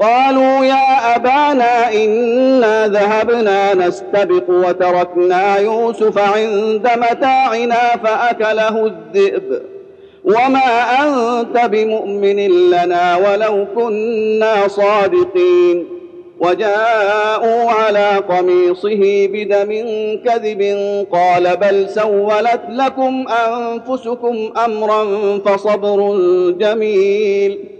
قالوا يا أبانا إنا ذهبنا نستبق وتركنا يوسف عند متاعنا فأكله الذئب. وما أنت بمؤمن لنا ولو كنا صادقين. وجاءوا على قميصه بدم كذب قال بل سولت لكم أنفسكم أمرا فصبر جميل.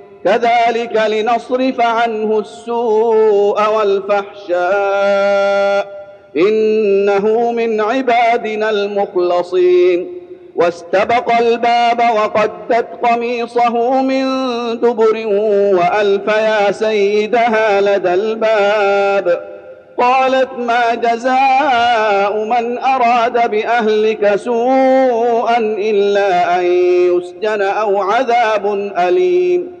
كذلك لنصرف عنه السوء والفحشاء. إنه من عبادنا المخلصين. واستبق الباب وقدت قميصه من دبر وألف يا سيدها لدى الباب. قالت ما جزاء من أراد بأهلك سوءا إلا أن يسجن أو عذاب أليم.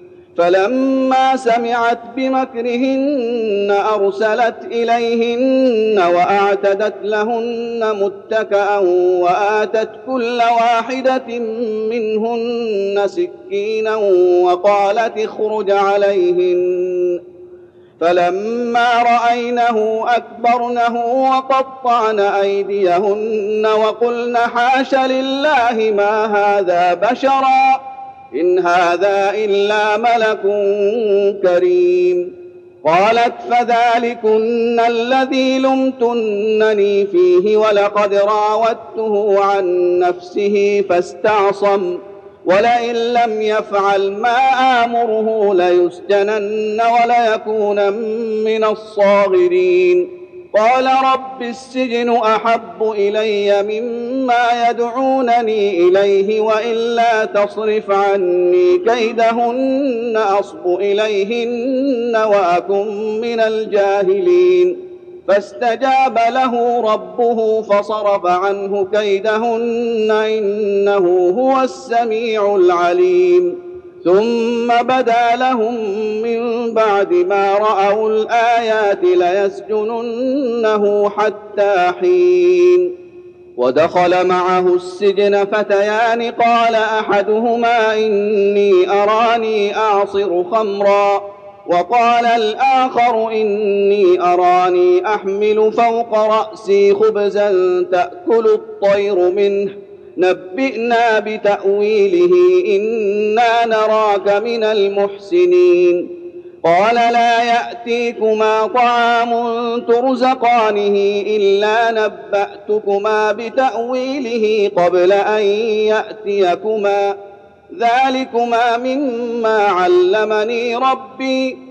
فلما سمعت بمكرهن أرسلت إليهن وأعتدت لهن متكئا وآتت كل واحدة منهن سكينا وقالت اخرج عليهن. فلما رأينه أكبرنه وقطعن أيديهن وقلن حاش لله ما هذا بشرا. إن هذا إلا ملك كريم. قالت فذلكن الذي لمتنني فيه ولقد راودته عن نفسه فاستعصم. ولئن لم يفعل ما آمره ليسجنن وليكون من الصاغرين. قال رب السجن أحب إلي مما يدعونني إليه وإلا تصرف عني كيدهن أصب إليهن وأكن من الجاهلين. فاستجاب له ربه فصرف عنه كيدهن إنه هو السميع العليم. ثم بدا لهم من بعد ما رأوا الآيات ليسجننه حتى حين. ودخل معه السجن فتيان قال أحدهما إني أراني أعصر خمرا. وقال الآخر إني أراني أحمل فوق رأسي خبزا تأكل الطير منه. نبئنا بتأويله إنا نراك من المحسنين. قال لا يأتيكما طعام ترزقانه إلا نبأتكما بتأويله قبل أن يأتيكما. ذلكما مما علمني ربي.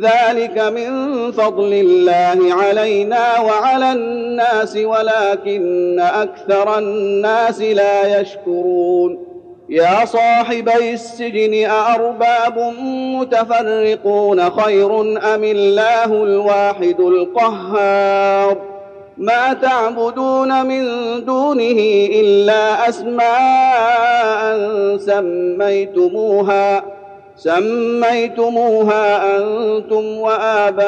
ذلك من فضل الله علينا وعلى الناس ولكن أكثر الناس لا يشكرون. يا صاحبي السجن أأرباب متفرقون خير أم الله الواحد القهار؟ ما تعبدون من دونه إلا أسماء سميتموها. سميتموها أنتم وآباؤكم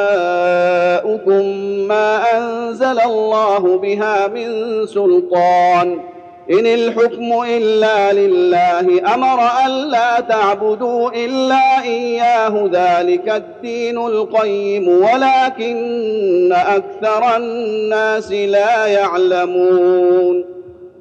ما أنزل الله بها من سلطان. إن الحكم إلا لله أمر الا تعبدوا إلا إياه ذلك الدين القيم ولكن أكثر الناس لا يعلمون.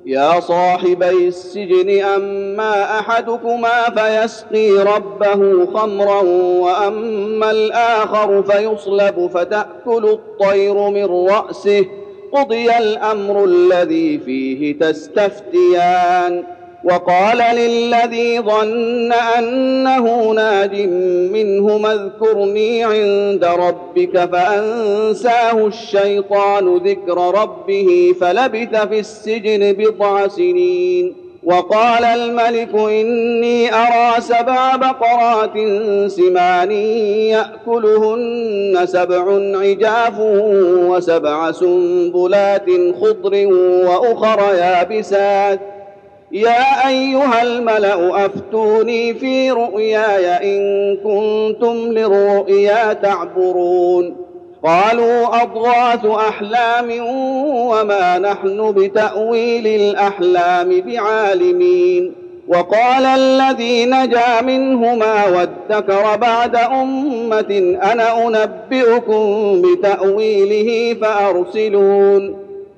يا صاحبي السجن أما أحدكما فيسقي ربه خمرا وأما الآخر فيصلب فتأكل الطير من رأسه. قضي الأمر الذي فيه تستفتيان. وقال للذي ظن أنه ناج منه اذكرني عند ربك فأنساه الشيطان ذكر ربه فلبث في السجن بضع سنين. وقال الملك إني أرى سبع بقرات سمان يأكلهن سبع عجاف وسبع سنبلات خضر وأخر يابسات. يا أيها الملأ أفتوني في رؤياي إن كنتم للرؤيا تعبرون. قالوا أضغاث أحلام وما نحن بتأويل الأحلام بعالمين. وقال الذي نجا منهما وادكر بعد أمة أنا أنبئكم بتأويله فأرسلون.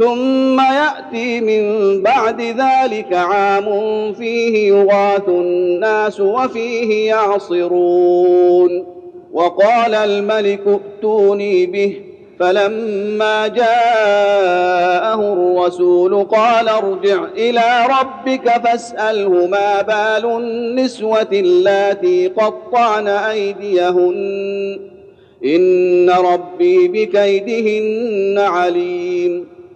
ثم يأتي من بعد ذلك عام فيه يغاث الناس وفيه يعصرون. وقال الملك ائتوني به. فلما جاءه الرسول قال ارجع إلى ربك فاسأله ما بال النسوة اللاتي قطعن أيديهن. إن ربي بكيدهن عليم.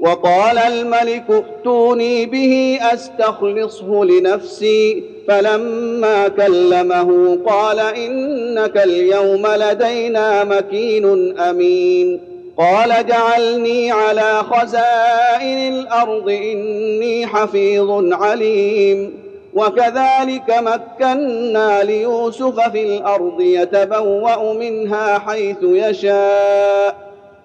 وقال الملك ائتوني به أستخلصه لنفسي فلما كلمه قال إنك اليوم لدينا مكين أمين قال جعلني على خزائن الأرض إني حفيظ عليم وكذلك مكنا ليوسف في الأرض يتبوأ منها حيث يشاء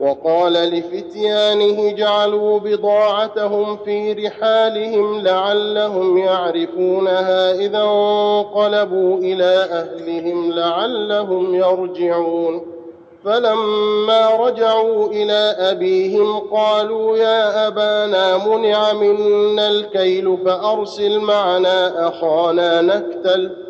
وقال لفتيانه جعلوا بضاعتهم في رحالهم لعلهم يعرفونها إذا انقلبوا إلى أهلهم لعلهم يرجعون. فلما رجعوا إلى أبيهم قالوا يا أبانا منع منا الكيل فأرسل معنا أخانا نكتل.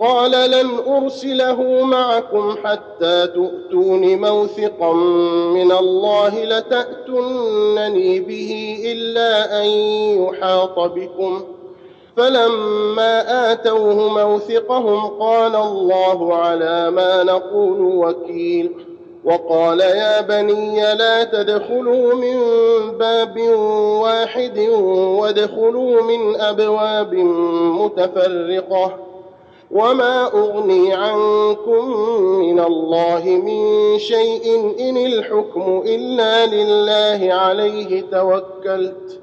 قال لن أرسله معكم حتى تؤتون موثقا من الله لتاتونني به إلا أن يحاط بكم. فلما آتوه موثقهم قال الله على ما نقول وكيل. وقال يا بني لا تدخلوا من باب واحد وادخلوا من أبواب متفرقة. وما اغني عنكم من الله من شيء ان الحكم الا لله عليه توكلت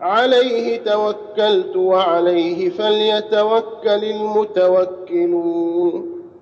عليه توكلت وعليه فليتوكل المتوكلون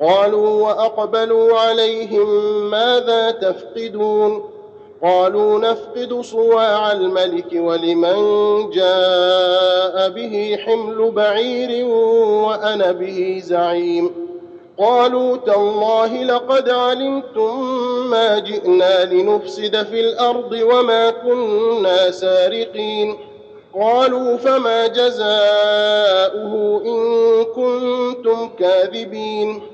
قالوا وأقبلوا عليهم ماذا تفقدون؟ قالوا نفقد صواع الملك ولمن جاء به حمل بعير وأنا به زعيم. قالوا تالله لقد علمتم ما جئنا لنفسد في الأرض وما كنا سارقين. قالوا فما جزاؤه إن كنتم كاذبين؟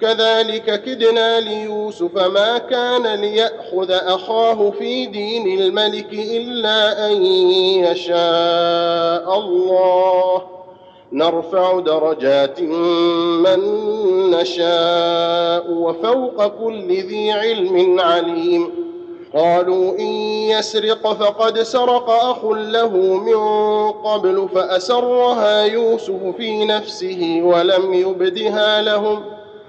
كذلك كدنا ليوسف ما كان ليأخذ أخاه في دين الملك إلا أن يشاء الله. نرفع درجات من نشاء وفوق كل ذي علم عليم. قالوا إن يسرق فقد سرق أخ له من قبل فأسرها يوسف في نفسه ولم يبدها لهم ۖ.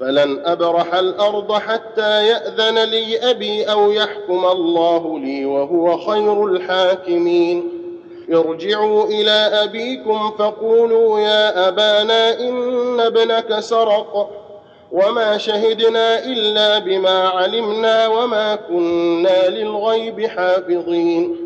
فلن أبرح الأرض حتى يأذن لي أبي أو يحكم الله لي وهو خير الحاكمين. ارجعوا إلى أبيكم فقولوا يا أبانا إن ابنك سرق وما شهدنا إلا بما علمنا وما كنا للغيب حافظين.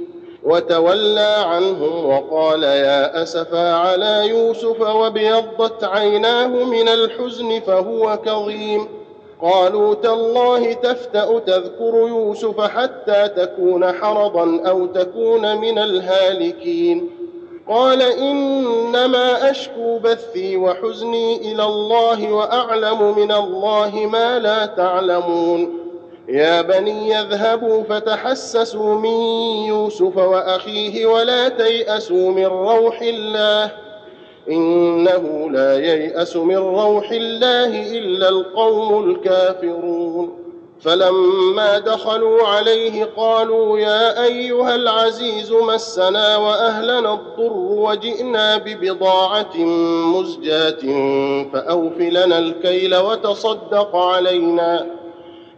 وتولى عنهم وقال يا أسفا على يوسف وابيضت عيناه من الحزن فهو كظيم. قالوا تالله تفتأ تذكر يوسف حتى تكون حرضا أو تكون من الهالكين. قال إنما أشكو بثي وحزني إلى الله وأعلم من الله ما لا تعلمون. يا بني اذهبوا فتحسسوا من يوسف وأخيه ولا تيأسوا من روح الله إنه لا ييأس من روح الله إلا القوم الكافرون فلما دخلوا عليه قالوا يا أيها العزيز مسنا وأهلنا الضر وجئنا ببضاعة مزجاة فاوف لنا الكيل وتصدق علينا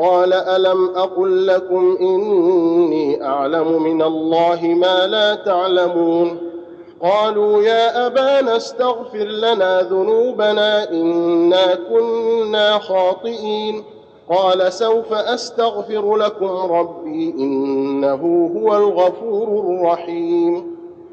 قال ألم أقل لكم إني أعلم من الله ما لا تعلمون قالوا يا أبانا استغفر لنا ذنوبنا إنا كنا خاطئين قال سوف أستغفر لكم ربي إنه هو الغفور الرحيم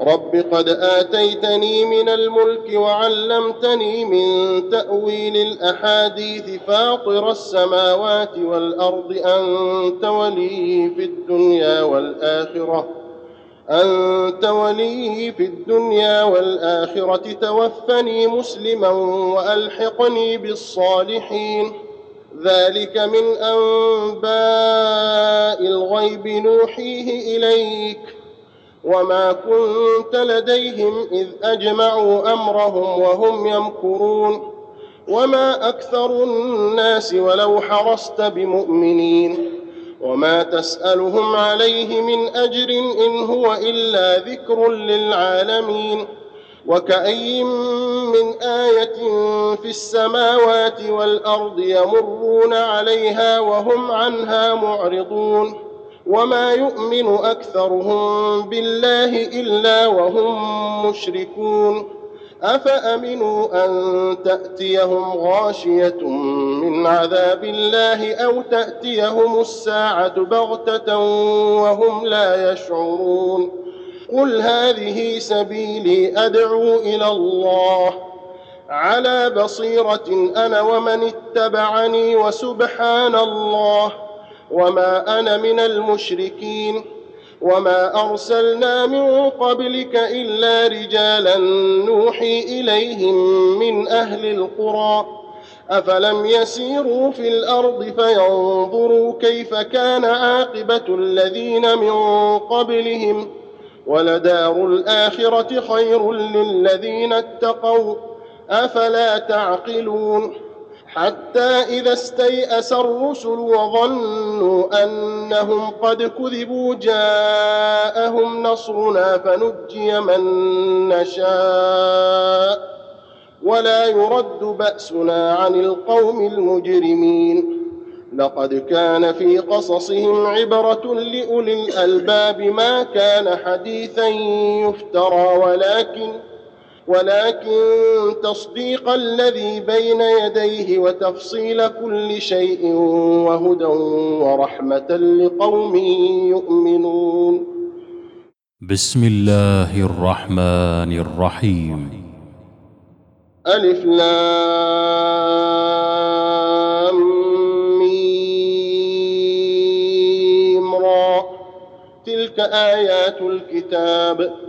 رب قد آتيتني من الملك وعلمتني من تأويل الأحاديث فاطر السماوات والأرض أنت ولي في الدنيا والآخرة. أنت ولي في الدنيا والآخرة توفني مسلما وألحقني بالصالحين. ذلك من أنباء الغيب نوحيه إليك. وما كنت لديهم اذ اجمعوا امرهم وهم يمكرون وما أكثر الناس ولو حرصت بمؤمنين وما تسالهم عليه من اجر ان هو الا ذكر للعالمين وكأي من آية في السماوات والأرض يمرون عليها وهم عنها معرضون وما يؤمن اكثرهم بالله الا وهم مشركون افامنوا ان تاتيهم غاشيه من عذاب الله أو تاتيهم الساعة بغته وهم لا يشعرون قل هذه سبيلي ادعو إلى الله على بصيره أنا ومن اتبعني وسبحان الله وما أنا من المشركين وما ارسلنا من قبلك الا رجالا نوحي اليهم من أهل القرى افلم يسيروا في الأرض فينظروا كيف كان عاقبه الذين من قبلهم ولدار الاخره خير للذين اتقوا افلا تعقلون حتى إذا استيأس الرسل وظنوا أنهم قد كذبوا جاءهم نصرنا فنجي من نشاء ولا يرد بأسنا عن القوم المجرمين. لقد كان في قصصهم عبرة لأولي الألباب ما كان حديثا يفترى ولكن ولكن تصديق الذي بين يديه وتفصيل كل شيء وهدى ورحمة لقوم يؤمنون. بسم الله الرحمن الرحيم. ألف لام ميم را. تلك آيات الكتاب.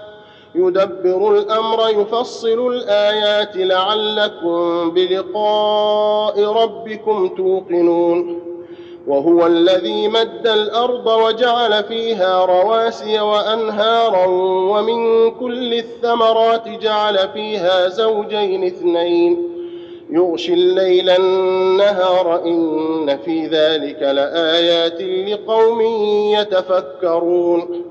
يدبر الأمر يفصل الآيات لعلكم بلقاء ربكم توقنون. وهو الذي مد الأرض وجعل فيها رواسي وأنهارا ومن كل الثمرات جعل فيها زوجين اثنين. يغشي الليل النهار إن في ذلك لآيات لقوم يتفكرون.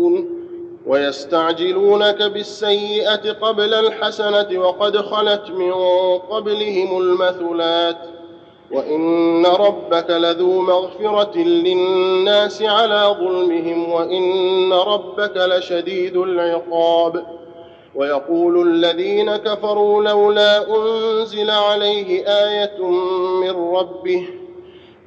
ويستعجلونك بالسيئة قبل الحسنة وقد خلت من قبلهم المثلات وإن ربك لذو مغفرة للناس على ظلمهم وإن ربك لشديد العقاب ويقول الذين كفروا لولا أنزل عليه آية من ربه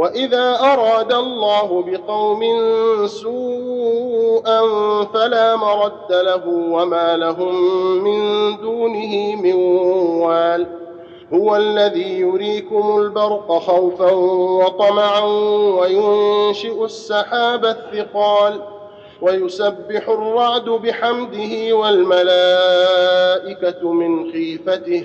وإذا أراد الله بقوم سوءا فلا مرد له وما لهم من دونه من وال هو الذي يريكم البرق خوفا وطمعا وينشئ السحاب الثقال ويسبح الرعد بحمده والملائكة من خيفته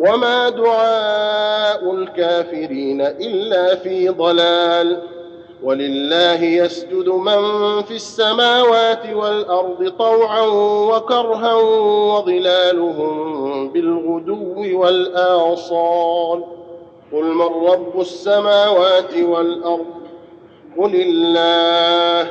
وما دعاء الكافرين الا في ضلال ولله يسجد من في السماوات والارض طوعا وكرها وظلالهم بالغدو والاصال قل من رب السماوات والارض قل الله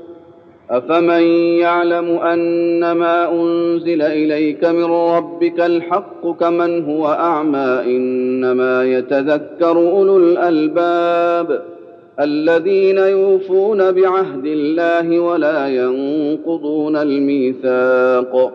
أفمن يعلم أنما أنزل إليك من ربك الحق كمن هو أعمى إنما يتذكر أولو الألباب الذين يوفون بعهد الله ولا ينقضون الميثاق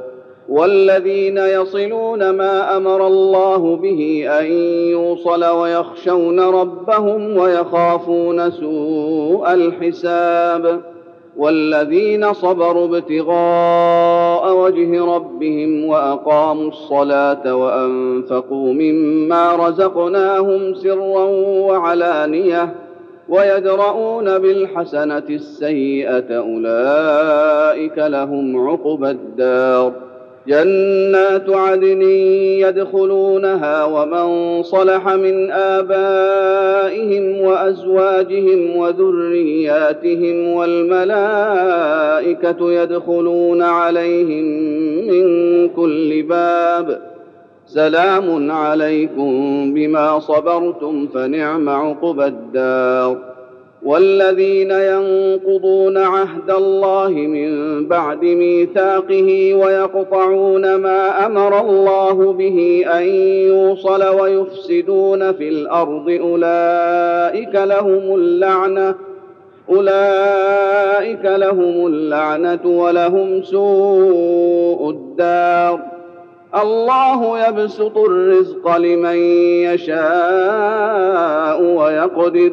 والذين يصلون ما أمر الله به أن يوصل ويخشون ربهم ويخافون سوء الحساب والذين صبروا ابتغاء وجه ربهم وأقاموا الصلاة وأنفقوا مما رزقناهم سرا وعلانية ويدرؤون بالحسنة السيئة أولئك لهم عقبى الدار جنات عدن يدخلونها ومن صلح من آبائهم وأزواجهم وذرياتهم والملائكة يدخلون عليهم من كل باب. سلام عليكم بما صبرتم فنعم عقبى الدار. والذين ينقضون عهد الله من بعد ميثاقه ويقطعون ما أمر الله به أن يوصل ويفسدون في الأرض أولئك لهم اللعنة أولئك لهم اللعنة ولهم سوء الدار. الله يبسط الرزق لمن يشاء ويقدر.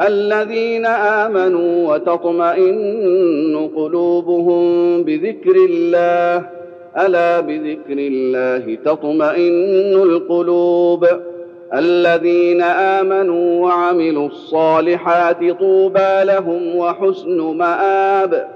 الذين آمنوا وتطمئن قلوبهم بذكر الله ألا بذكر الله تطمئن القلوب. الذين آمنوا وعملوا الصالحات طوبى لهم وحسن مآب.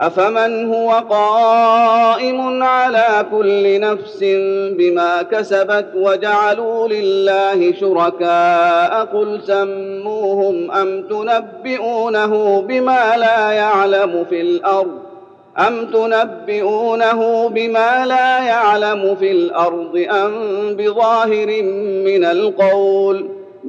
أفمن هو قائم على كل نفس بما كسبت وجعلوا لله شركاء قل سموهم أم تنبئونه بما لا يعلم في الأرض أم تنبئونه بما لا يعلم في الأرض أم بظاهر من القول ۖ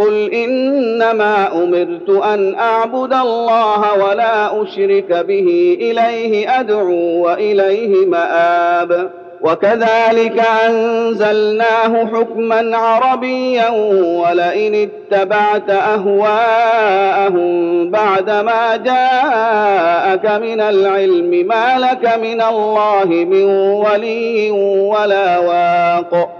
قل انما امرت ان اعبد الله ولا اشرك به اليه ادعو واليه ماب وكذلك انزلناه حكما عربيا ولئن اتبعت اهواءهم بعدما جاءك من العلم ما لك من الله من ولي ولا واق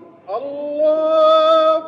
الله